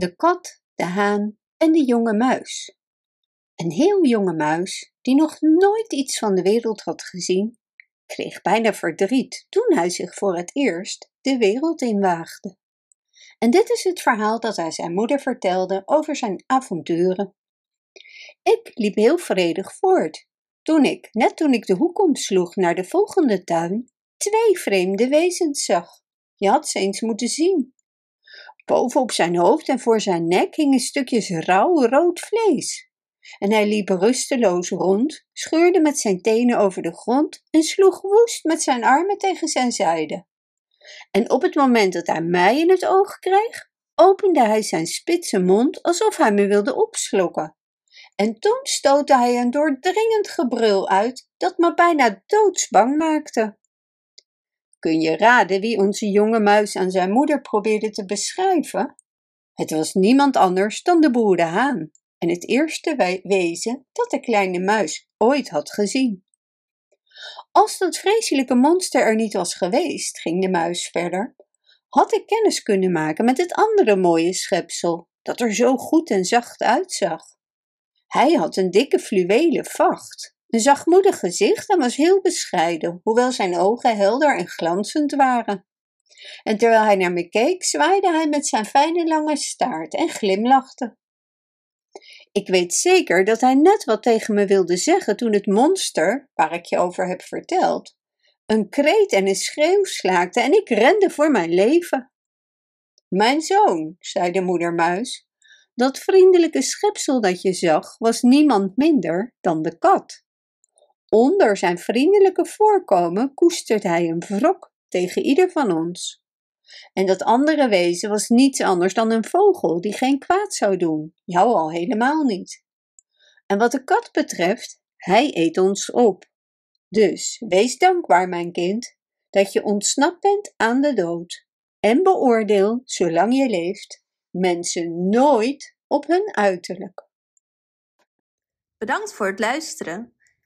de kat, de haan en de jonge muis. Een heel jonge muis, die nog nooit iets van de wereld had gezien, kreeg bijna verdriet toen hij zich voor het eerst de wereld inwaagde. En dit is het verhaal dat hij zijn moeder vertelde over zijn avonturen. Ik liep heel vredig voort, toen ik, net toen ik de hoek omsloeg naar de volgende tuin, twee vreemde wezens zag. Je had ze eens moeten zien. Boven op zijn hoofd en voor zijn nek hingen stukjes rauw rood vlees. En hij liep rusteloos rond, scheurde met zijn tenen over de grond en sloeg woest met zijn armen tegen zijn zijde. En op het moment dat hij mij in het oog kreeg, opende hij zijn spitse mond alsof hij me wilde opslokken. En toen stootte hij een doordringend gebrul uit dat me bijna doodsbang maakte. Kun je raden wie onze jonge muis aan zijn moeder probeerde te beschrijven? Het was niemand anders dan de boer de haan en het eerste wezen dat de kleine muis ooit had gezien. Als dat vreselijke monster er niet was geweest, ging de muis verder, had ik kennis kunnen maken met het andere mooie schepsel, dat er zo goed en zacht uitzag. Hij had een dikke fluwelen vacht, een zachtmoedig gezicht en was heel bescheiden, hoewel zijn ogen helder en glanzend waren. En terwijl hij naar me keek, zwaaide hij met zijn fijne lange staart en glimlachte. Ik weet zeker dat hij net wat tegen me wilde zeggen toen het monster, waar ik je over heb verteld, een kreet en een schreeuw slaakte en ik rende voor mijn leven. Mijn zoon, zei de moedermuis, dat vriendelijke schepsel dat je zag was niemand minder dan de kat. Onder zijn vriendelijke voorkomen koestert hij een wrok tegen ieder van ons. En dat andere wezen was niets anders dan een vogel die geen kwaad zou doen, jou al helemaal niet. En wat de kat betreft, hij eet ons op. Dus wees dankbaar, mijn kind, dat je ontsnapt bent aan de dood. En beoordeel, zolang je leeft, mensen nooit op hun uiterlijk. Bedankt voor het luisteren.